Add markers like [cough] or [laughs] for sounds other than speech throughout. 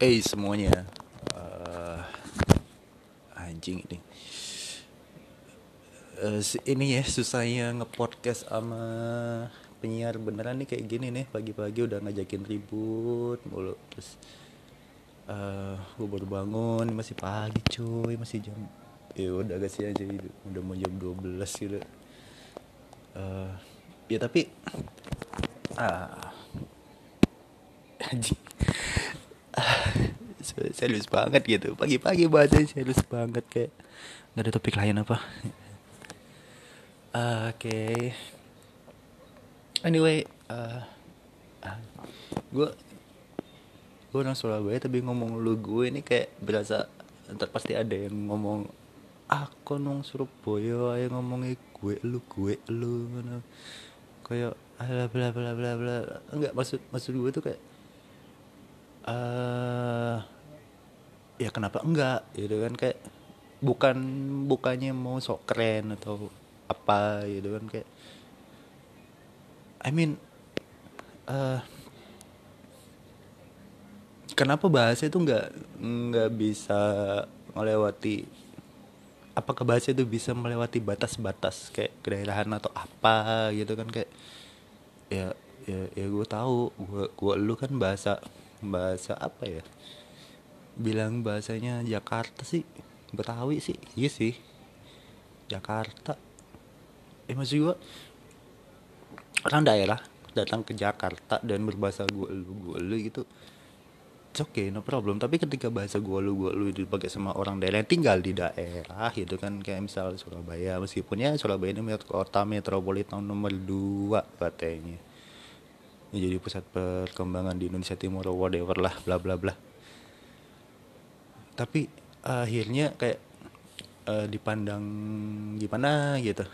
Eh semuanya. Uh, Anjing ini. Uh, Ini ya susahnya ngepodcast sama penyiar beneran nih kayak gini nih. Pagi-pagi udah ngajakin ribut mulu. Terus uh, Gue baru bangun masih pagi cuy. Masih jam Ya udah sih aja Udah mau jam 12 gitu. Uh, Ya tapi ah, Anjing [laughs] serius banget gitu. Pagi-pagi bahasanya serius banget kayak. Nggak ada topik lain apa? Uh, oke. Okay. anyway uh, uh, gue gue orang Surabaya tapi ngomong lu gue ini kayak berasa ntar pasti ada yang ngomong aku nong Surabaya ayo ngomongnya gue lu gue lu kayak bla bla bla bla bla. Enggak maksud maksud gue tuh kayak uh, ya kenapa enggak? Gitu kan kayak bukan bukannya mau sok keren atau apa gitu kan kayak I mean uh, kenapa bahasa itu nggak nggak bisa melewati apakah bahasa itu bisa melewati batas-batas kayak kedaerahan atau apa gitu kan kayak ya ya ya gue tahu gue gue lu kan bahasa bahasa apa ya bilang bahasanya Jakarta sih Betawi sih iya sih Jakarta eh maksud gue orang daerah datang ke Jakarta dan berbahasa gue lu gue lu gitu It's okay, no problem. Tapi ketika bahasa gue lu gue lu dipakai sama orang daerah yang tinggal di daerah gitu kan kayak misal Surabaya meskipun ya Surabaya ini kota metropolitan nomor 2 katanya. Ya, jadi pusat perkembangan di Indonesia Timur whatever lah bla bla bla tapi akhirnya kayak uh, dipandang gimana gitu.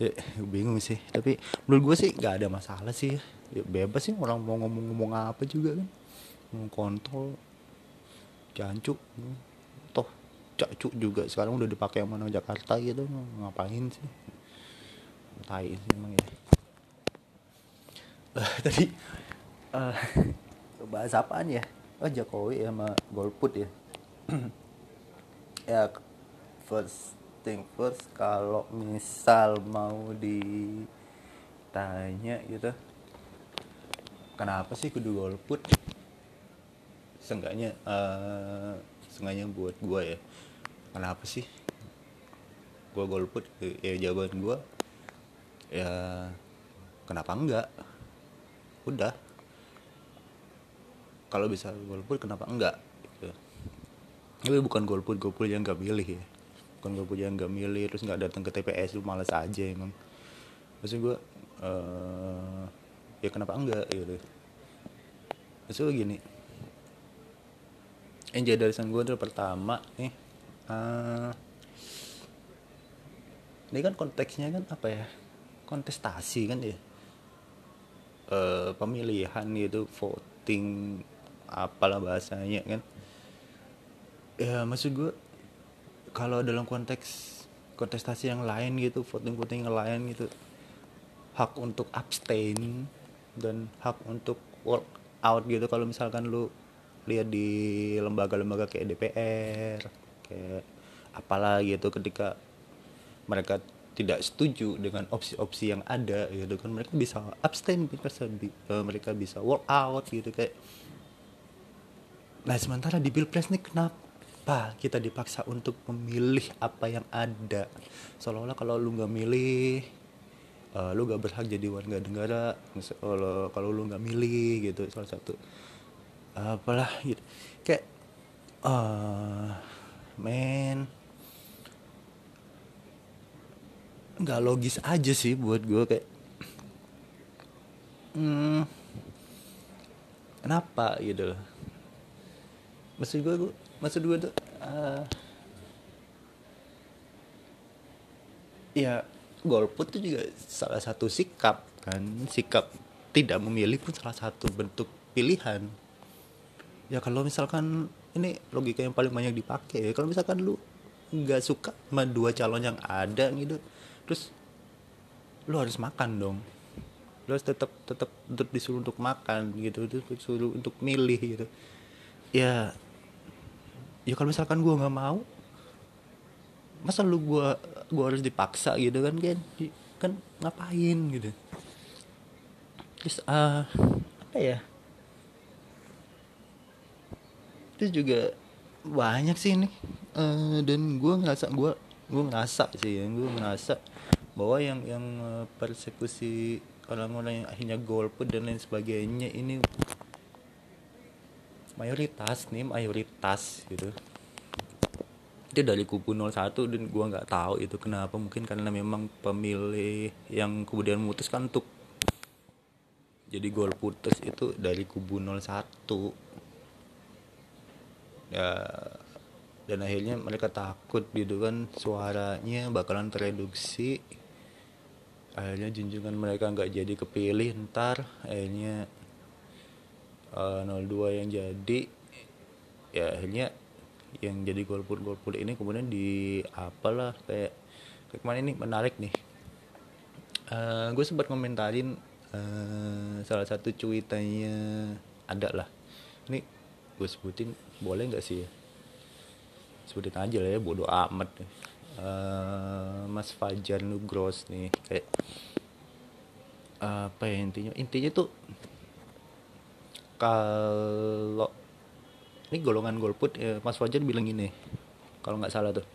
Ya bingung sih. Tapi menurut gue sih nggak ada masalah sih. Ya, bebas sih orang mau ngomong-ngomong apa juga kan. Mau kontol jancuk toh cacuk juga. Sekarang udah dipakai mana Jakarta gitu ngapain sih? Tai sih emang ya. Uh, tadi uh, bahas apaan ya oh Jokowi sama Golput ya? [clears throat] Ya first thing first kalau misal mau ditanya gitu kenapa sih kudu Golput? Seenggaknya uh, seenggaknya buat gue ya. Kenapa sih gue Golput? Ya jawaban gue ya kenapa enggak? Udah kalau bisa golput kenapa enggak gitu. tapi bukan golput golput yang nggak milih ya. Bukan golput yang nggak milih terus nggak datang ke TPS lu malas aja emang. Maksud gue uh, ya kenapa enggak gitu. Maksud gini. Yang jadi darisan gue adalah pertama nih uh, ini kan konteksnya kan apa ya kontestasi kan ya. Uh, pemilihan gitu voting apalah bahasanya kan? Ya maksud gue kalau dalam konteks kontestasi yang lain gitu voting voting yang lain gitu hak untuk abstain dan hak untuk work out gitu. Kalau misalkan lu lihat di lembaga-lembaga kayak DPR kayak apalah gitu ketika mereka tidak setuju dengan opsi-opsi yang ada gitu kan mereka bisa abstain mereka bisa eh, work out gitu kayak Nah sementara di pilpres nih kenapa kita dipaksa untuk memilih apa yang ada? Seolah-olah kalau lu nggak milih uh, lu gak berhak jadi warga negara. Kalau kalau lu nggak milih gitu salah satu uh, apalah gitu. Kayak uh, men nggak logis aja sih buat gue kayak hmm, kenapa gitu loh maksud gue maksud gue tuh uh, ya golput itu juga salah satu sikap kan? Sikap tidak memilih pun salah satu bentuk pilihan. Ya kalau misalkan ini logika yang paling banyak dipakai ya kalau misalkan lu nggak suka sama dua calon yang ada gitu terus lu harus makan dong. Lu harus tetap tetap tetap disuruh untuk makan gitu terus disuruh untuk milih gitu. Ya ya kalau misalkan gue nggak mau masa lu gue gue harus dipaksa gitu kan kan kan ngapain gitu? Terus uh, apa ya? Itu juga banyak sih ini uh, dan gue ngerasa gue gue ngerasa sih ya gue ngerasa bahwa yang yang uh, persekusi orang-orang yang akhirnya golput dan lain sebagainya ini mayoritas nih mayoritas gitu. Itu dari kubu 01 dan gua nggak tahu itu kenapa. Mungkin karena memang pemilih yang kemudian memutuskan untuk jadi golputus itu dari kubu 01 ya dan akhirnya mereka takut gitu kan suaranya bakalan tereduksi. Akhirnya junjungan mereka nggak jadi kepilih ntar akhirnya uh, eh, 02 yang jadi ya akhirnya yang jadi golput golput ini kemudian di apalah kayak kayak kemarin ini menarik nih. Uh, eh, gue sempat komentarin uh, salah satu cuitannya ada lah. Ini gue sebutin boleh nggak sih? Ya sebutin aja lah ya bodoh amat. Uh, Mas Fajar Nugros nih kayak apa ya intinya? Intinya tuh kalau ini golongan golput ya, Mas Fajar bilang gini kalau nggak salah tuh.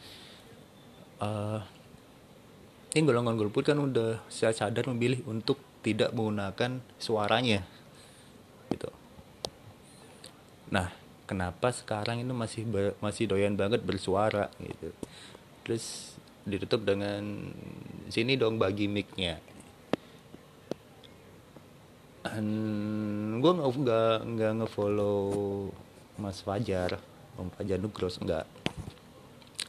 Uh, ini golongan golput kan udah saya sadar memilih untuk tidak menggunakan suaranya gitu. Nah kenapa sekarang ini masih ber, masih doyan banget bersuara gitu. Terus ditutup dengan sini dong bagi micnya gue nggak nggak nggak ngefollow Mas Fajar Om Fajar Nugros enggak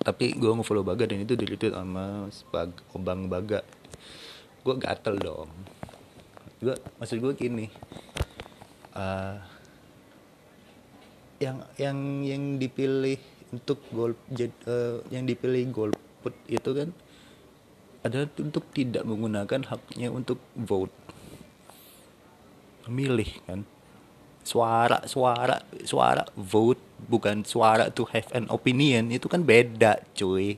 tapi gue ngefollow Baga dan itu di sama Bag, Obang Baga. Gue gatel dong. Gue maksud gue gini uh, yang yang yang dipilih untuk gol uh, yang dipilih golput itu kan adalah untuk tidak menggunakan haknya untuk vote memilih kan? Suara suara suara vote bukan suara to have an opinion. Itu kan beda cuy.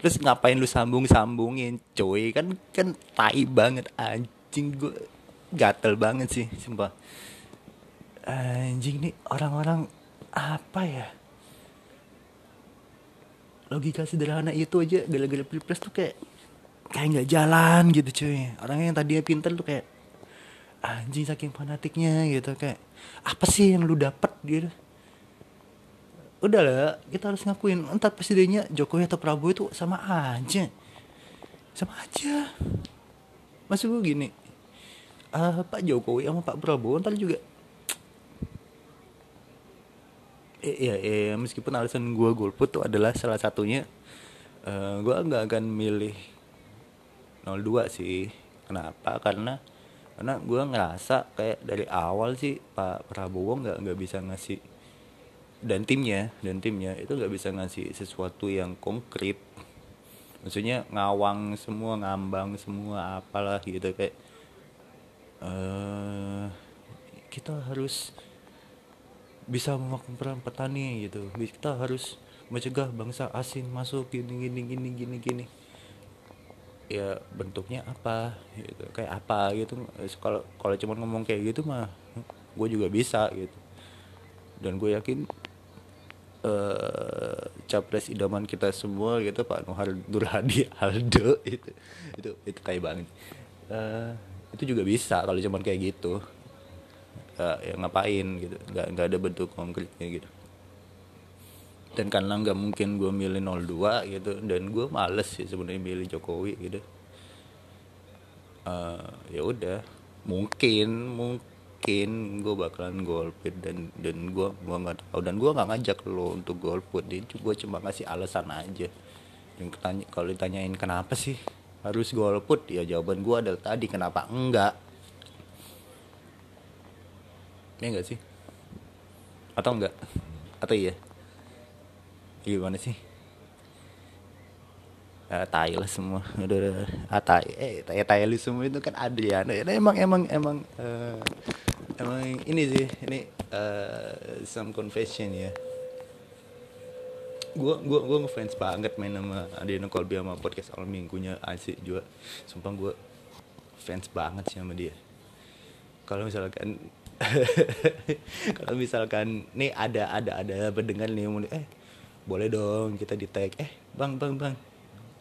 Terus ngapain lu sambung sambungin cuy? Kan kan tai banget. Anjing gue gatel banget sih sumpah. Anjing nih orang-orang apa ya? Logika sederhana itu aja gara-gara pilpres tuh kayak kayak nggak jalan gitu cuy. Orang yang tadinya pinter tuh kayak anjing saking fanatiknya gitu kayak apa sih yang lu dapat gitu. Udah lah kita harus ngakuin. Entar presidennya Jokowi atau Prabowo itu sama aja. Sama aja. Masih gue gini uh, Pak Jokowi sama Pak Prabowo ntar juga eh, iya eh, meskipun alasan gue golput tuh adalah salah satunya uh, gue nggak akan milih 02 sih. Kenapa? Karena karena gue ngerasa kayak dari awal sih Pak Prabowo nggak nggak bisa ngasih dan timnya dan timnya itu nggak bisa ngasih sesuatu yang konkret. Maksudnya ngawang semua ngambang semua apalah gitu kayak uh, kita harus bisa memakan peran petani gitu. Kita harus mencegah bangsa asing masuk gini gini gini gini gini ya bentuknya apa gitu. Kayak apa gitu. Kalau kalau cuma ngomong kayak gitu mah gue juga bisa gitu. Dan gue yakin uh, capres idaman kita semua gitu Pak Nuhar Durhadi [laughs] Aldo itu itu itu kayak banget. Uh, itu juga bisa kalau cuma kayak gitu. Uh, ya ngapain gitu. Nggak nggak ada bentuk konkretnya gitu dan karena nggak mungkin gue milih 02 gitu dan gue males sih sebenarnya milih Jokowi gitu. Uh, ya udah mungkin mungkin gue bakalan golput dan dan gue gua nggak tahu. Dan gue nggak ngajak lo untuk golput ini gue cuma ngasih alasan aja. Yang ketanya kalau ditanyain kenapa sih harus golput ya jawaban gue adalah tadi kenapa enggak? Ini enggak sih? Atau enggak? Atau iya gimana sih? Uh, tai lah semua. Udah, udah ah, tai. Eh tai tai lu semua itu kan ada ya nah, emang emang emang uh, emang ini sih ini uh, some confession ya. Gue gue gue ngefans banget main sama Adina Kolbi sama podcast awal minggunya asik juga. Sumpah gue fans banget sih sama dia. Kalau misalkan [laughs] kalau misalkan nih ada ada ada pendengar nih mau eh boleh dong kita di tag eh bang bang bang.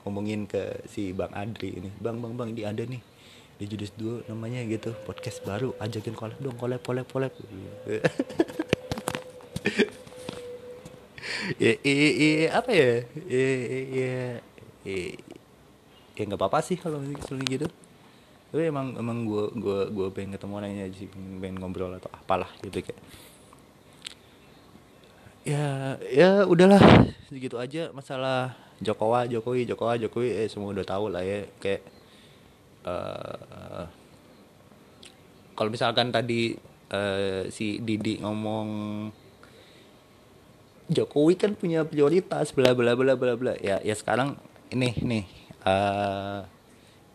Ngomongin ke si bang Adri ini. Bang bang bang ini ada nih. Di judis dua namanya gitu. Podcast baru ajakin kolab dong kolab kolab kolab [laughs] ya, ya, ya apa ya? Ya ya ya, ya. Nggak apa-apa sih kalau misalnya gitu. Tapi emang emang gue gue gue pengen ketemu orangnya sih pengen ngobrol atau apalah gitu kayak ya ya udahlah segitu aja masalah Jokowi Jokowi Jokowi Jokowi eh semua udah tahu lah ya kayak uh, kalau misalkan tadi uh, si Didi ngomong Jokowi kan punya prioritas bla bla bla bla bla ya ya sekarang ini nih uh,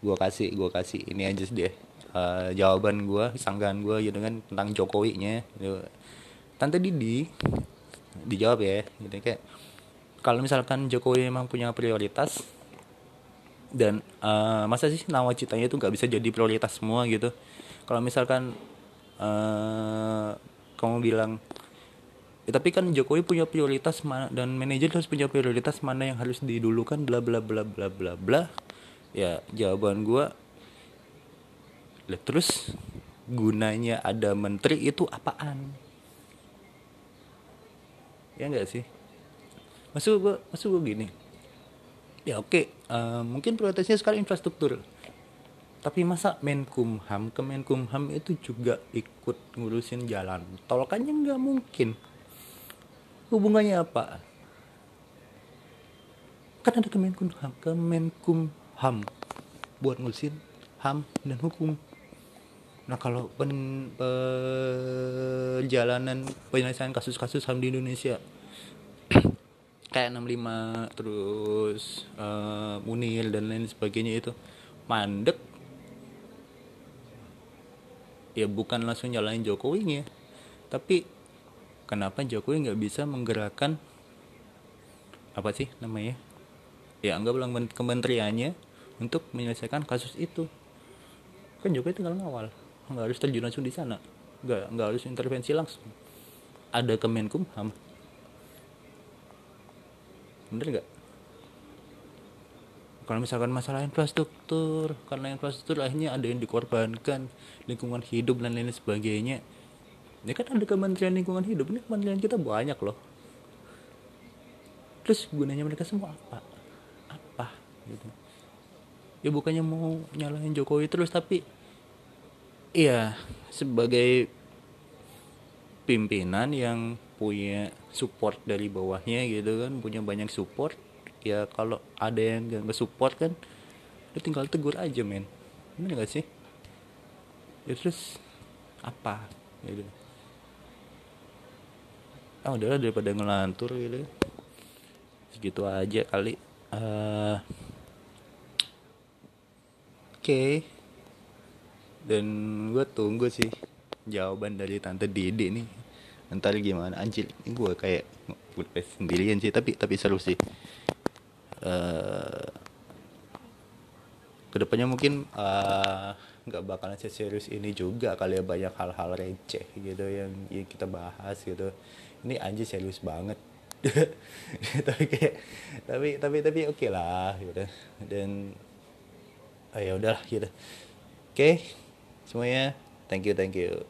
gue kasih gue kasih ini aja deh uh, jawaban gue sanggahan gue gitu kan tentang Jokowi nya gitu. tante Didi dijawab ya. Gitu kayak kalau misalkan Jokowi memang punya prioritas dan uh, masa sih nawacitanya itu nggak bisa jadi prioritas semua gitu. Kalau misalkan uh, kamu bilang ya, tapi kan Jokowi punya prioritas mana dan manajer harus punya prioritas mana yang harus didulukan bla bla bla bla bla bla ya jawaban gue terus gunanya ada menteri itu apaan ya enggak sih? Masuk gue masuk gue gini. Ya oke okay, uh, eh, mungkin prioritasnya sekarang infrastruktur. Tapi masa Menkumham ke Menkumham itu juga ikut ngurusin jalan tol? Kan nggak mungkin. Hubungannya apa? Kan ada Kemenkumham Kemenkumham buat ngurusin ham dan hukum nah kalau pen, perjalanan penyelesaian kasus-kasus ham di Indonesia [clears throat] kayak 65 terus uh, Munir dan lain sebagainya itu mandek ya bukan langsung nyalain Jokowi nya tapi kenapa Jokowi nggak bisa menggerakkan apa sih namanya ya anggaplah kementeriannya untuk menyelesaikan kasus itu? Kan Jokowi tinggal ngawal nggak harus terjun langsung di sana. Nggak nggak harus intervensi langsung. Ada Kemenkumham bener nggak? Kalau misalkan masalah infrastruktur karena infrastruktur akhirnya ada yang dikorbankan lingkungan hidup dan lain sebagainya. Ini kan ada kementerian lingkungan hidup ini kementerian kita banyak loh. Terus gunanya mereka semua apa? Apa? Gitu. Ya bukannya mau nyalahin Jokowi terus tapi iya sebagai pimpinan yang punya support dari bawahnya gitu kan punya banyak support ya kalau ada yang gak support kan ya tinggal tegur aja men. Bener gak sih? Ya terus apa? Gitu ah udahlah daripada ngelantur gitu. Segitu aja kali. Uh, oke. okay. Dan gue tunggu sih jawaban dari tante Didi nih. Ntar gimana? Anjir ini gue kayak gue sendirian sih tapi tapi seru sih. Uh, ke depannya mungkin uh, nggak bakalan serius ini juga kali ya banyak hal-hal receh gitu yang, yang kita bahas gitu. Ini anjir serius banget. [laughs] Tapi kayak tapi tapi tapi oke okay lah gitu. Dan oh, ya udahlah gitu. Oke. okay, semuanya. Thank you thank you